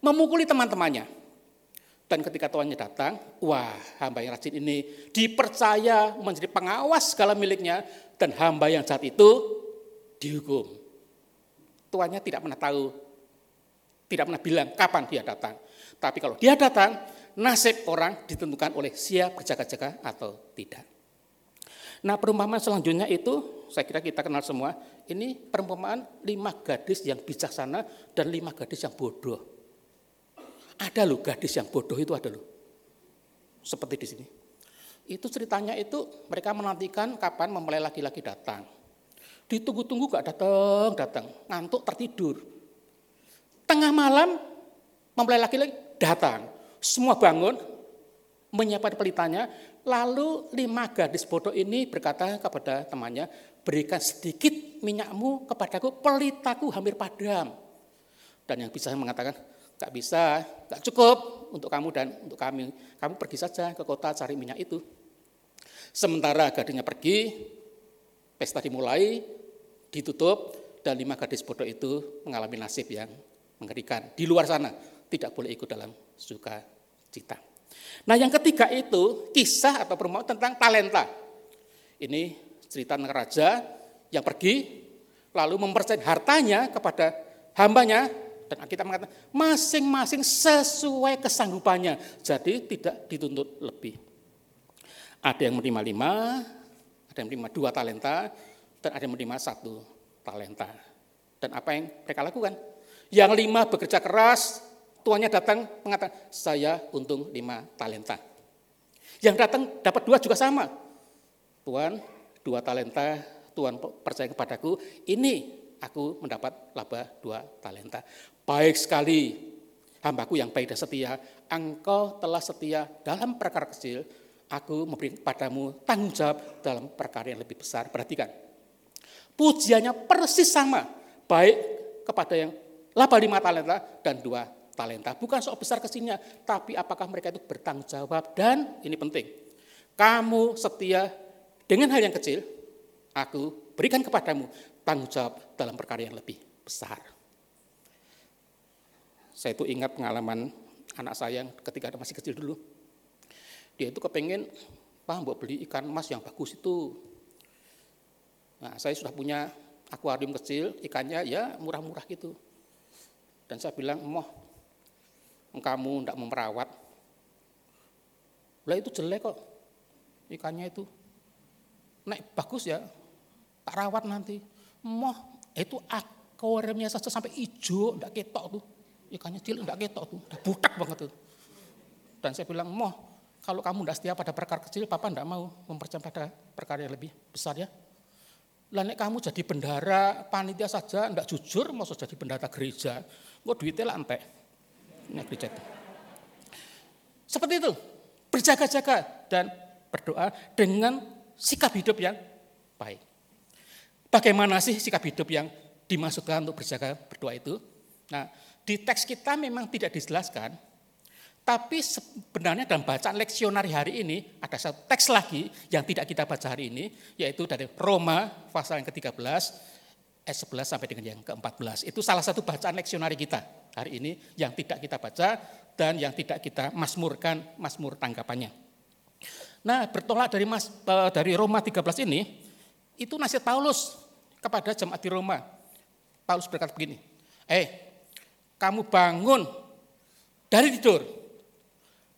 memukuli teman-temannya. Dan ketika tuannya datang, wah hamba yang rajin ini dipercaya menjadi pengawas segala miliknya dan hamba yang jahat itu dihukum. Tuannya tidak pernah tahu, tidak pernah bilang kapan dia datang. Tapi kalau dia datang, nasib orang ditentukan oleh siap berjaga-jaga atau tidak. Nah perumpamaan selanjutnya itu, saya kira kita kenal semua, ini perumpamaan lima gadis yang bijaksana dan lima gadis yang bodoh. Ada loh gadis yang bodoh itu ada loh. Seperti di sini. Itu ceritanya itu mereka menantikan kapan mempelai laki-laki datang. Ditunggu-tunggu gak datang, datang. Ngantuk tertidur. Tengah malam mempelai laki-laki datang. Semua bangun, menyiapkan pelitanya, lalu lima gadis bodoh ini berkata kepada temannya, berikan sedikit minyakmu kepadaku, pelitaku hampir padam. Dan yang bisa mengatakan, Gak bisa, gak cukup untuk kamu dan untuk kami. Kamu pergi saja ke kota cari minyak itu. Sementara gadisnya pergi, pesta dimulai, ditutup, dan lima gadis bodoh itu mengalami nasib yang mengerikan. Di luar sana, tidak boleh ikut dalam suka cita. Nah yang ketiga itu kisah atau permohonan tentang talenta. Ini cerita raja yang pergi lalu mempercayai hartanya kepada hambanya dan kita mengatakan masing-masing sesuai kesanggupannya. Jadi tidak dituntut lebih. Ada yang menerima lima, ada yang menerima dua talenta, dan ada yang menerima satu talenta. Dan apa yang mereka lakukan? Yang lima bekerja keras, tuannya datang mengatakan, saya untung lima talenta. Yang datang dapat dua juga sama. Tuan, dua talenta, Tuhan percaya kepadaku, ini aku mendapat laba dua talenta. Baik sekali, hambaku yang baik dan setia, engkau telah setia dalam perkara kecil, aku memberi padamu tanggung jawab dalam perkara yang lebih besar. Perhatikan, pujiannya persis sama, baik kepada yang laba lima talenta dan dua talenta. Bukan soal besar kecilnya, tapi apakah mereka itu bertanggung jawab. Dan ini penting, kamu setia dengan hal yang kecil, aku berikan kepadamu tanggung jawab dalam perkara yang lebih besar. Saya itu ingat pengalaman anak saya yang ketika masih kecil dulu. Dia itu kepengen, Pak, buat beli ikan emas yang bagus itu. Nah, saya sudah punya akuarium kecil, ikannya ya murah-murah gitu. Dan saya bilang, moh, kamu tidak memerawat. Lah itu jelek kok, ikannya itu. Naik bagus ya, tak rawat nanti. Moh, itu akuariumnya saja sampai hijau, tidak ketok tuh ikannya cilik enggak ketok tuh, udah budak banget tuh. Dan saya bilang, moh kalau kamu enggak setia pada perkara kecil, papa enggak mau mempercayai pada perkara yang lebih besar ya. Lah kamu jadi bendara panitia saja enggak jujur, mau jadi bendara gereja, mau duitnya lah entek. Gereja itu. Seperti itu, berjaga-jaga dan berdoa dengan sikap hidup yang baik. Bagaimana sih sikap hidup yang dimaksudkan untuk berjaga berdoa itu? Nah, di teks kita memang tidak dijelaskan, tapi sebenarnya dalam bacaan leksionari hari ini ada satu teks lagi yang tidak kita baca hari ini, yaitu dari Roma pasal yang ke-13 ayat 11 sampai dengan yang ke-14. Itu salah satu bacaan leksionari kita hari ini yang tidak kita baca dan yang tidak kita masmurkan, masmur tanggapannya. Nah, bertolak dari mas, eh, dari Roma 13 ini, itu nasihat Paulus kepada jemaat di Roma. Paulus berkata begini, eh kamu bangun dari tidur.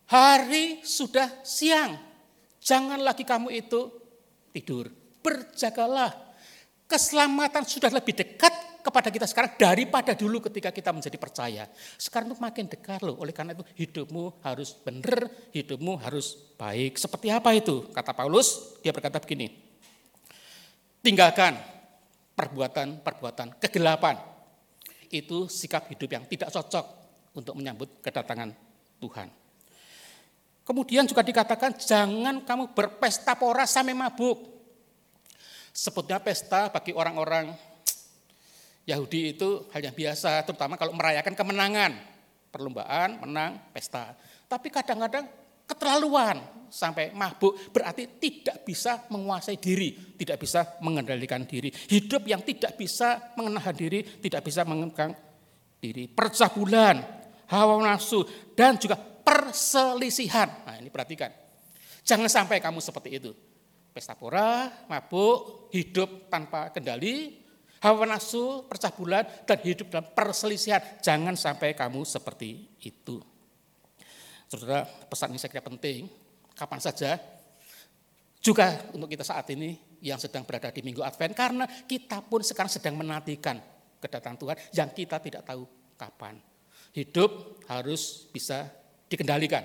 Hari sudah siang. Jangan lagi kamu itu tidur. Berjagalah. Keselamatan sudah lebih dekat kepada kita sekarang daripada dulu ketika kita menjadi percaya. Sekarang itu makin dekat loh. Oleh karena itu hidupmu harus benar, hidupmu harus baik. Seperti apa itu? Kata Paulus, dia berkata begini. Tinggalkan perbuatan-perbuatan kegelapan itu sikap hidup yang tidak cocok untuk menyambut kedatangan Tuhan. Kemudian juga dikatakan jangan kamu berpesta pora sampai mabuk. Sebutnya pesta bagi orang-orang Yahudi itu hal yang biasa, terutama kalau merayakan kemenangan, perlombaan, menang, pesta. Tapi kadang-kadang keterlaluan sampai mabuk berarti tidak bisa menguasai diri, tidak bisa mengendalikan diri. Hidup yang tidak bisa mengenakan diri, tidak bisa mengenakan diri. Percabulan, hawa nafsu dan juga perselisihan. Nah ini perhatikan. Jangan sampai kamu seperti itu. Pesta pora, mabuk, hidup tanpa kendali, hawa nafsu, percah bulan, dan hidup dalam perselisihan. Jangan sampai kamu seperti itu. Saudara, pesan ini saya kira penting. Kapan saja, juga untuk kita saat ini yang sedang berada di minggu Advent, karena kita pun sekarang sedang menantikan kedatangan Tuhan yang kita tidak tahu kapan. Hidup harus bisa dikendalikan,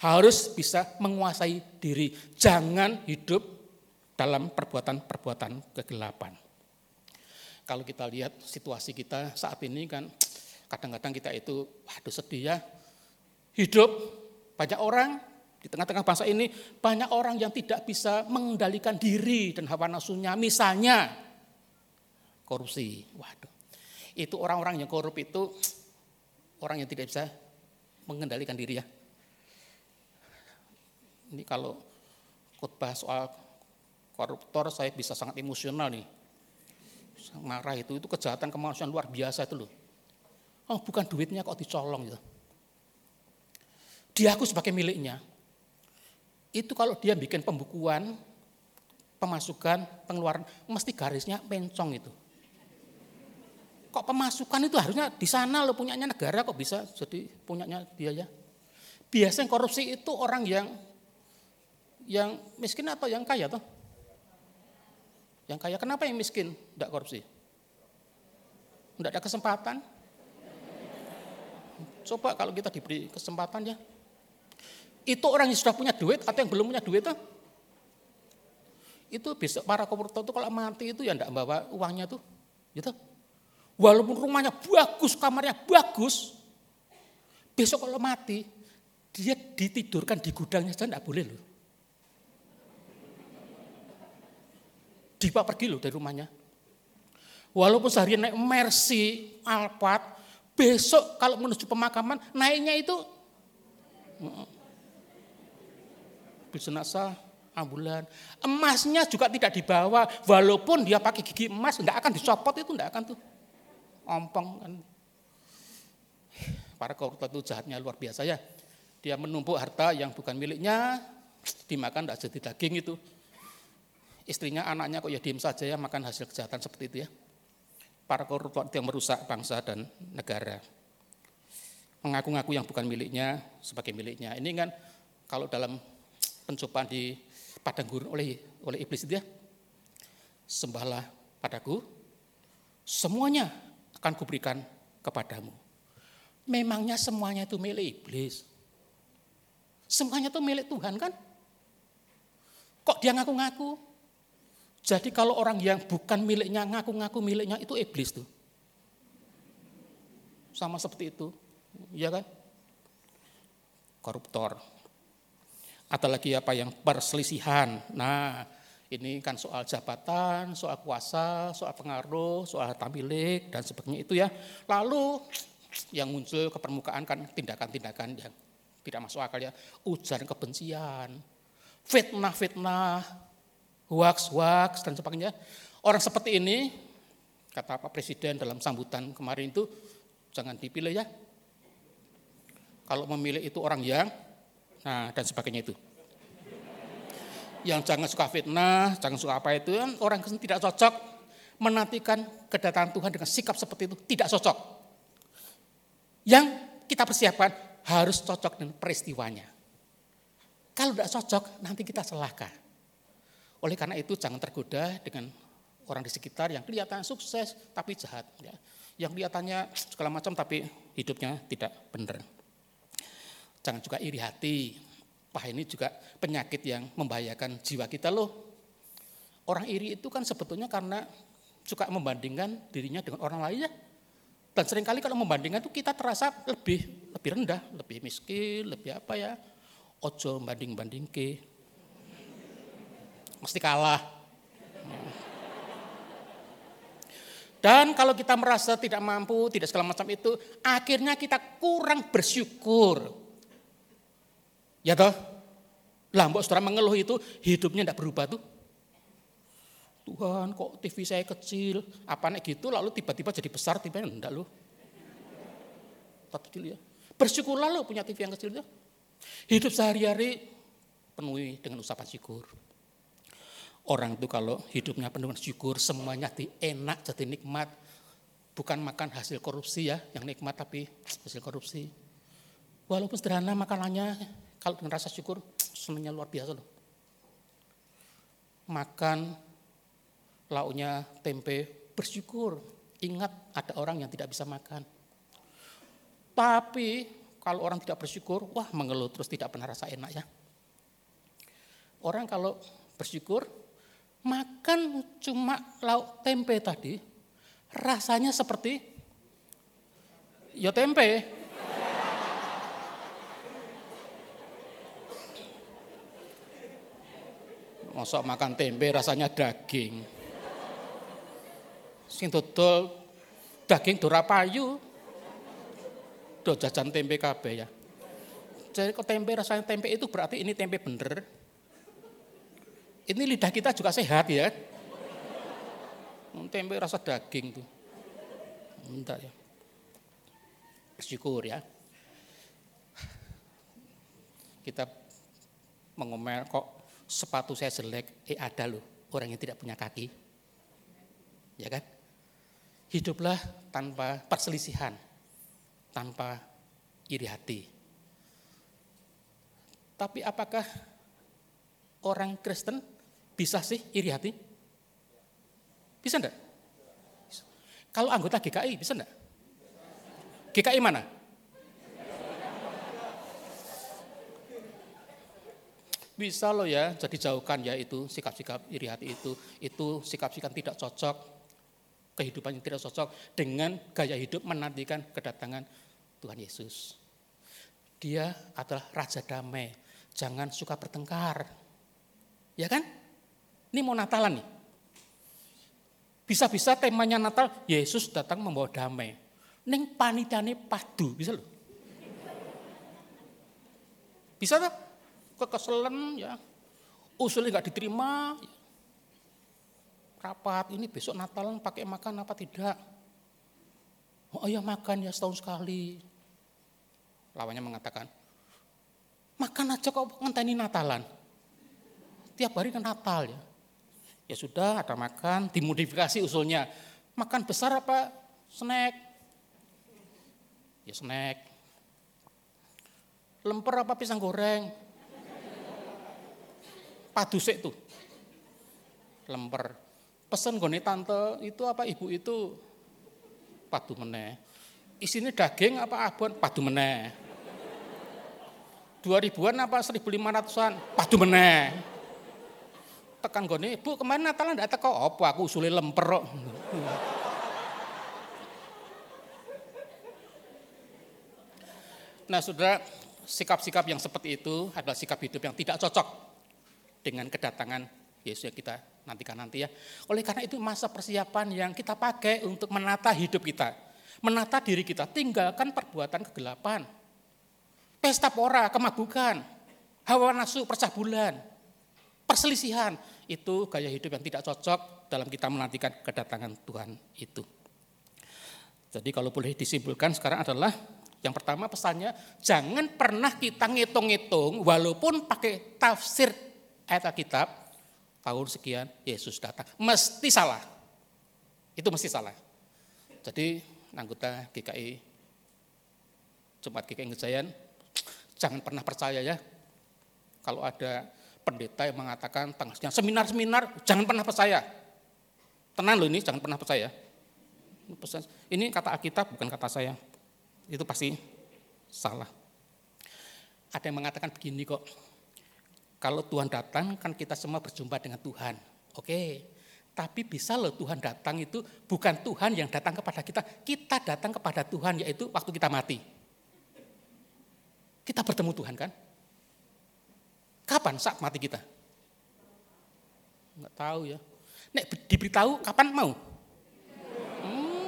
harus bisa menguasai diri. Jangan hidup dalam perbuatan-perbuatan kegelapan. Kalau kita lihat situasi kita saat ini kan kadang-kadang kita itu waduh sedih ya. Hidup banyak orang di tengah-tengah bangsa ini banyak orang yang tidak bisa mengendalikan diri dan hawa nafsunya. Misalnya korupsi. Waduh. Itu orang-orang yang korup itu orang yang tidak bisa mengendalikan diri ya. Ini kalau khotbah soal koruptor saya bisa sangat emosional nih. Marah itu, itu kejahatan kemanusiaan luar biasa itu loh. Oh bukan duitnya kok dicolong gitu. Dia aku sebagai miliknya. Itu kalau dia bikin pembukuan, pemasukan, pengeluaran, mesti garisnya mencong itu kok pemasukan itu harusnya di sana lo punyanya negara kok bisa jadi punyanya dia ya. Biasanya korupsi itu orang yang yang miskin atau yang kaya toh? Yang kaya kenapa yang miskin tidak korupsi? Tidak ada kesempatan. Coba kalau kita diberi kesempatan ya. Itu orang yang sudah punya duit atau yang belum punya duit toh? Itu besok para koruptor itu kalau mati itu ya tidak bawa uangnya tuh. Gitu. Walaupun rumahnya bagus, kamarnya bagus, besok kalau mati, dia ditidurkan di gudangnya saja tidak boleh loh. Dipa pergi loh dari rumahnya. Walaupun seharian naik Mercy, Alphard, besok kalau menuju pemakaman naiknya itu bis jenazah ambulan. Emasnya juga tidak dibawa, walaupun dia pakai gigi emas, tidak akan dicopot itu, tidak akan tuh ompong kan. Para koruptor itu jahatnya luar biasa ya. Dia menumpuk harta yang bukan miliknya, dimakan tidak jadi daging itu. Istrinya, anaknya kok ya diem saja ya makan hasil kejahatan seperti itu ya. Para koruptor yang merusak bangsa dan negara. Mengaku-ngaku yang bukan miliknya sebagai miliknya. Ini kan kalau dalam pencobaan di padang gurun oleh oleh iblis itu ya. Sembahlah padaku, semuanya akan kuberikan kepadamu. Memangnya semuanya itu milik iblis. Semuanya itu milik Tuhan kan? Kok dia ngaku-ngaku? Jadi kalau orang yang bukan miliknya ngaku-ngaku miliknya itu iblis tuh. Sama seperti itu, ya kan? Koruptor. Atau lagi apa yang perselisihan. Nah, ini kan soal jabatan, soal kuasa, soal pengaruh, soal harta milik, dan sebagainya itu ya. Lalu yang muncul ke permukaan kan tindakan-tindakan yang tidak masuk akal ya. Ujaran kebencian, fitnah-fitnah, hoax-hoax, dan sebagainya. Orang seperti ini, kata Pak Presiden dalam sambutan kemarin itu, jangan dipilih ya. Kalau memilih itu orang yang, nah dan sebagainya itu yang jangan suka fitnah, jangan suka apa itu, kan orang Kristen tidak cocok menantikan kedatangan Tuhan dengan sikap seperti itu, tidak cocok. Yang kita persiapkan harus cocok dengan peristiwanya. Kalau tidak cocok, nanti kita celaka. Oleh karena itu jangan tergoda dengan orang di sekitar yang kelihatan sukses tapi jahat. Ya. Yang kelihatannya segala macam tapi hidupnya tidak benar. Jangan juga iri hati, Wah ini juga penyakit yang membahayakan jiwa kita loh. Orang iri itu kan sebetulnya karena suka membandingkan dirinya dengan orang lain ya. Dan sering kali kalau membandingkan itu kita terasa lebih lebih rendah, lebih miskin, lebih apa ya. Ojo banding-banding ke. Mesti kalah. Dan kalau kita merasa tidak mampu, tidak segala macam itu, akhirnya kita kurang bersyukur. Ya toh? Lah mbok saudara mengeluh itu hidupnya tidak berubah tuh. Tuhan kok TV saya kecil, apa nek gitu lalu tiba-tiba jadi besar, tiba-tiba enggak loh. Kecil ya. Bersyukurlah lo punya TV yang kecil itu. Hidup sehari-hari penuhi dengan ucapan syukur. Orang itu kalau hidupnya penuh dengan syukur, semuanya di enak, jadi nikmat. Bukan makan hasil korupsi ya, yang nikmat tapi hasil korupsi. Walaupun sederhana makanannya, kalau dengan syukur, senangnya luar biasa loh. Makan lauknya tempe, bersyukur. Ingat ada orang yang tidak bisa makan. Tapi kalau orang tidak bersyukur, wah mengeluh terus tidak pernah rasa enak ya. Orang kalau bersyukur, makan cuma lauk tempe tadi, rasanya seperti ya tempe. Masa makan tempe rasanya daging. Sing dodol daging dora payu. Do jajan tempe kabeh ya. Jadi kok tempe rasanya tempe itu berarti ini tempe bener. Ini lidah kita juga sehat ya. Tempe rasa daging tuh. Entar ya. Bersyukur ya. Kita mengomel kok sepatu saya jelek, eh ada loh orang yang tidak punya kaki. Ya kan? Hiduplah tanpa perselisihan, tanpa iri hati. Tapi apakah orang Kristen bisa sih iri hati? Bisa enggak? Kalau anggota GKI bisa enggak? GKI mana? Bisa loh ya, jadi jauhkan ya itu sikap-sikap iri hati itu. Itu sikap-sikap tidak cocok, kehidupan yang tidak cocok dengan gaya hidup menantikan kedatangan Tuhan Yesus. Dia adalah Raja Damai, jangan suka bertengkar. Ya kan? Ini mau Natalan nih. Bisa-bisa temanya Natal, Yesus datang membawa damai. Neng panitane padu, bisa loh. Bisa tak? Kekeselan ya. Usulnya nggak diterima. Rapat ini besok Natalan pakai makan apa tidak? Oh ya makan ya setahun sekali. Lawannya mengatakan, makan aja kok ngenteni Natalan. Tiap hari kan Natal ya. Ya sudah ada makan, dimodifikasi usulnya. Makan besar apa snack? Ya snack. Lemper apa pisang goreng? Padusek tuh. Lemper. Pesen goni tante itu apa ibu itu padu meneh. Isinya daging apa abon padu meneh. Dua ribuan apa seribu lima ratusan padu meneh tekan gone, Bu kemarin Natalan ndak teko apa aku usule lemper kok. Nah, Saudara, sikap-sikap yang seperti itu adalah sikap hidup yang tidak cocok dengan kedatangan Yesus yang kita nantikan nanti ya. Oleh karena itu masa persiapan yang kita pakai untuk menata hidup kita. Menata diri kita, tinggalkan perbuatan kegelapan. Pesta pora, kemabukan, hawa nafsu, percabulan, perselisihan. Itu gaya hidup yang tidak cocok dalam kita menantikan kedatangan Tuhan itu. Jadi kalau boleh disimpulkan sekarang adalah yang pertama pesannya jangan pernah kita ngitung-ngitung walaupun pakai tafsir ayat Alkitab tahun sekian Yesus datang. Mesti salah. Itu mesti salah. Jadi anggota GKI Jumat GKI Ngejayan jangan pernah percaya ya kalau ada pendeta yang mengatakan tanggalnya seminar-seminar jangan pernah percaya. Tenang loh ini jangan pernah percaya. Ini kata Alkitab bukan kata saya itu pasti salah. Ada yang mengatakan begini kok, kalau Tuhan datang kan kita semua berjumpa dengan Tuhan. Oke, tapi bisa loh Tuhan datang itu bukan Tuhan yang datang kepada kita, kita datang kepada Tuhan yaitu waktu kita mati. Kita bertemu Tuhan kan? Kapan saat mati kita? Enggak tahu ya. Nek diberitahu kapan mau?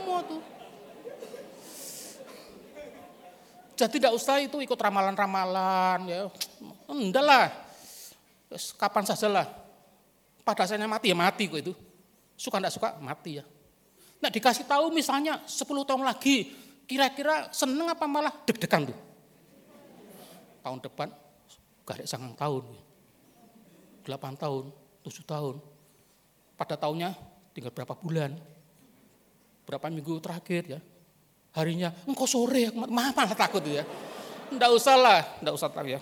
Mau tuh. Jadi tidak usah itu ikut ramalan-ramalan ya. Enggak lah. Kapan saja lah. Pada saya mati ya mati kok itu. Suka enggak suka mati ya. Nah dikasih tahu misalnya 10 tahun lagi kira-kira seneng apa malah deg-degan tuh. Tahun depan garek sangang tahun. 8 tahun, 7 tahun. Pada tahunnya tinggal berapa bulan. Berapa minggu terakhir ya. Harinya, engkau sore ya, malah takut ya. Enggak usah lah, enggak usah takut ya.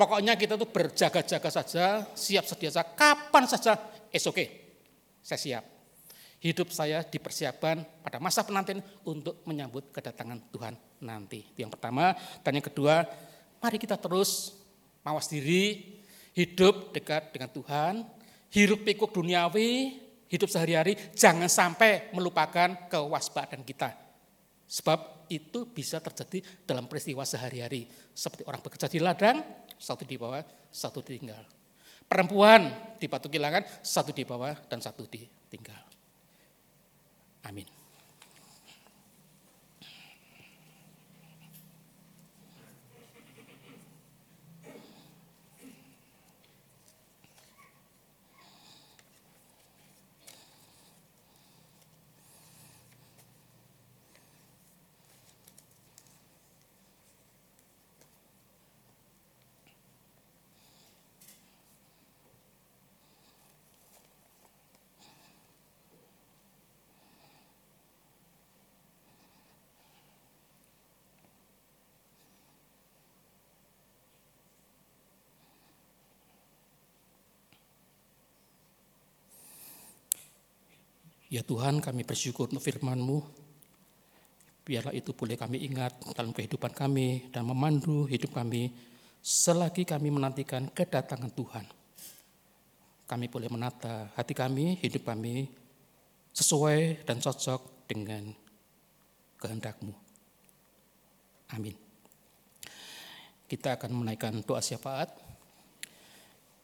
Pokoknya kita tuh berjaga-jaga saja, siap sedia saja, kapan saja, oke, okay. saya siap. Hidup saya dipersiapkan pada masa penantian untuk menyambut kedatangan Tuhan nanti. Yang pertama. Dan yang kedua, mari kita terus mawas diri, hidup dekat dengan Tuhan, hirup pikuk duniawi, hidup sehari-hari, jangan sampai melupakan kewaspadaan kita. Sebab itu bisa terjadi dalam peristiwa sehari-hari. Seperti orang bekerja di ladang, satu di bawah, satu ditinggal. Perempuan di batu kilangan, satu di bawah dan satu ditinggal. Amin. Ya Tuhan kami bersyukur untuk firman-Mu. Biarlah itu boleh kami ingat dalam kehidupan kami dan memandu hidup kami selagi kami menantikan kedatangan Tuhan. Kami boleh menata hati kami, hidup kami sesuai dan cocok dengan kehendak-Mu. Amin. Kita akan menaikkan doa syafaat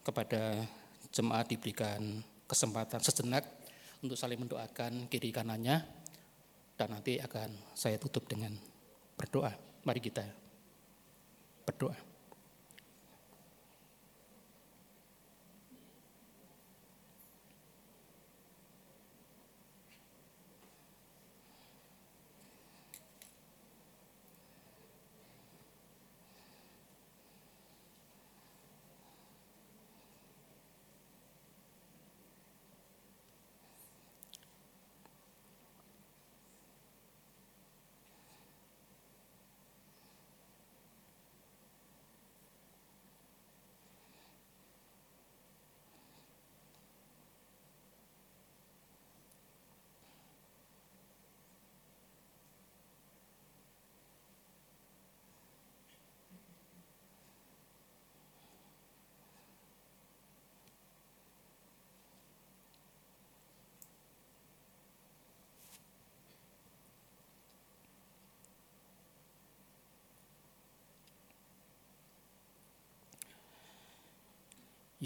kepada jemaat diberikan kesempatan sejenak untuk saling mendoakan kiri kanannya dan nanti akan saya tutup dengan berdoa. Mari kita berdoa.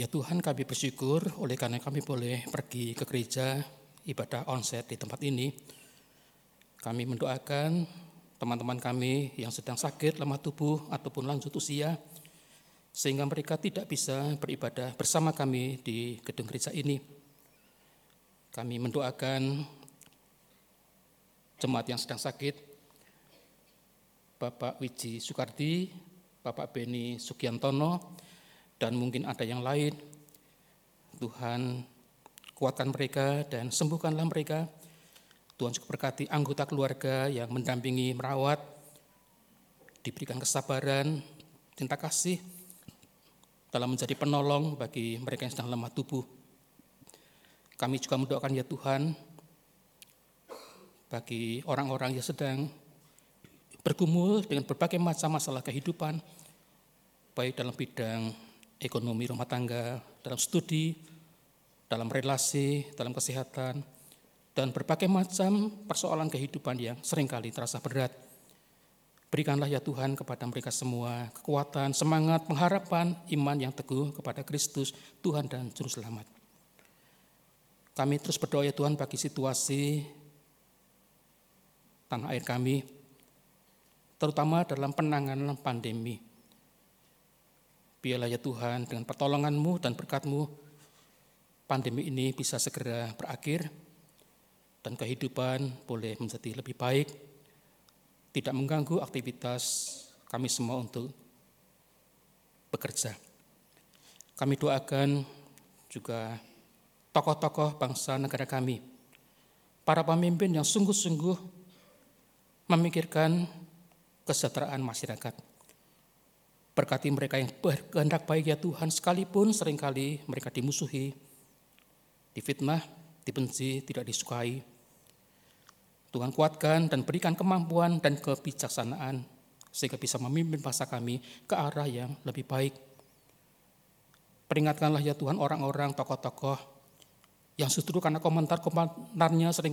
Ya Tuhan kami bersyukur oleh karena kami boleh pergi ke gereja ibadah onset di tempat ini. Kami mendoakan teman-teman kami yang sedang sakit, lemah tubuh ataupun lanjut usia sehingga mereka tidak bisa beribadah bersama kami di gedung gereja ini. Kami mendoakan jemaat yang sedang sakit, Bapak Wiji Soekardi, Bapak Beni Sugiantono, dan mungkin ada yang lain. Tuhan kuatkan mereka dan sembuhkanlah mereka. Tuhan juga berkati anggota keluarga yang mendampingi, merawat, diberikan kesabaran, cinta kasih dalam menjadi penolong bagi mereka yang sedang lemah tubuh. Kami juga mendoakan ya Tuhan bagi orang-orang yang sedang bergumul dengan berbagai macam masalah kehidupan, baik dalam bidang ekonomi rumah tangga, dalam studi, dalam relasi, dalam kesehatan, dan berbagai macam persoalan kehidupan yang sering kali terasa berat. Berikanlah ya Tuhan kepada mereka semua kekuatan, semangat, pengharapan, iman yang teguh kepada Kristus, Tuhan dan Juru Selamat. Kami terus berdoa ya Tuhan bagi situasi tanah air kami, terutama dalam penanganan pandemi Biarlah ya Tuhan dengan pertolonganmu dan berkatmu, pandemi ini bisa segera berakhir dan kehidupan boleh menjadi lebih baik, tidak mengganggu aktivitas kami semua untuk bekerja. Kami doakan juga tokoh-tokoh bangsa negara kami, para pemimpin yang sungguh-sungguh memikirkan kesejahteraan masyarakat. Berkati mereka yang berkehendak baik ya Tuhan, sekalipun sering kali mereka dimusuhi, difitnah, dibenci, tidak disukai. Tuhan kuatkan dan berikan kemampuan dan kebijaksanaan sehingga bisa memimpin bangsa kami ke arah yang lebih baik. Peringatkanlah ya Tuhan orang-orang, tokoh-tokoh yang justru karena komentar-komentarnya sering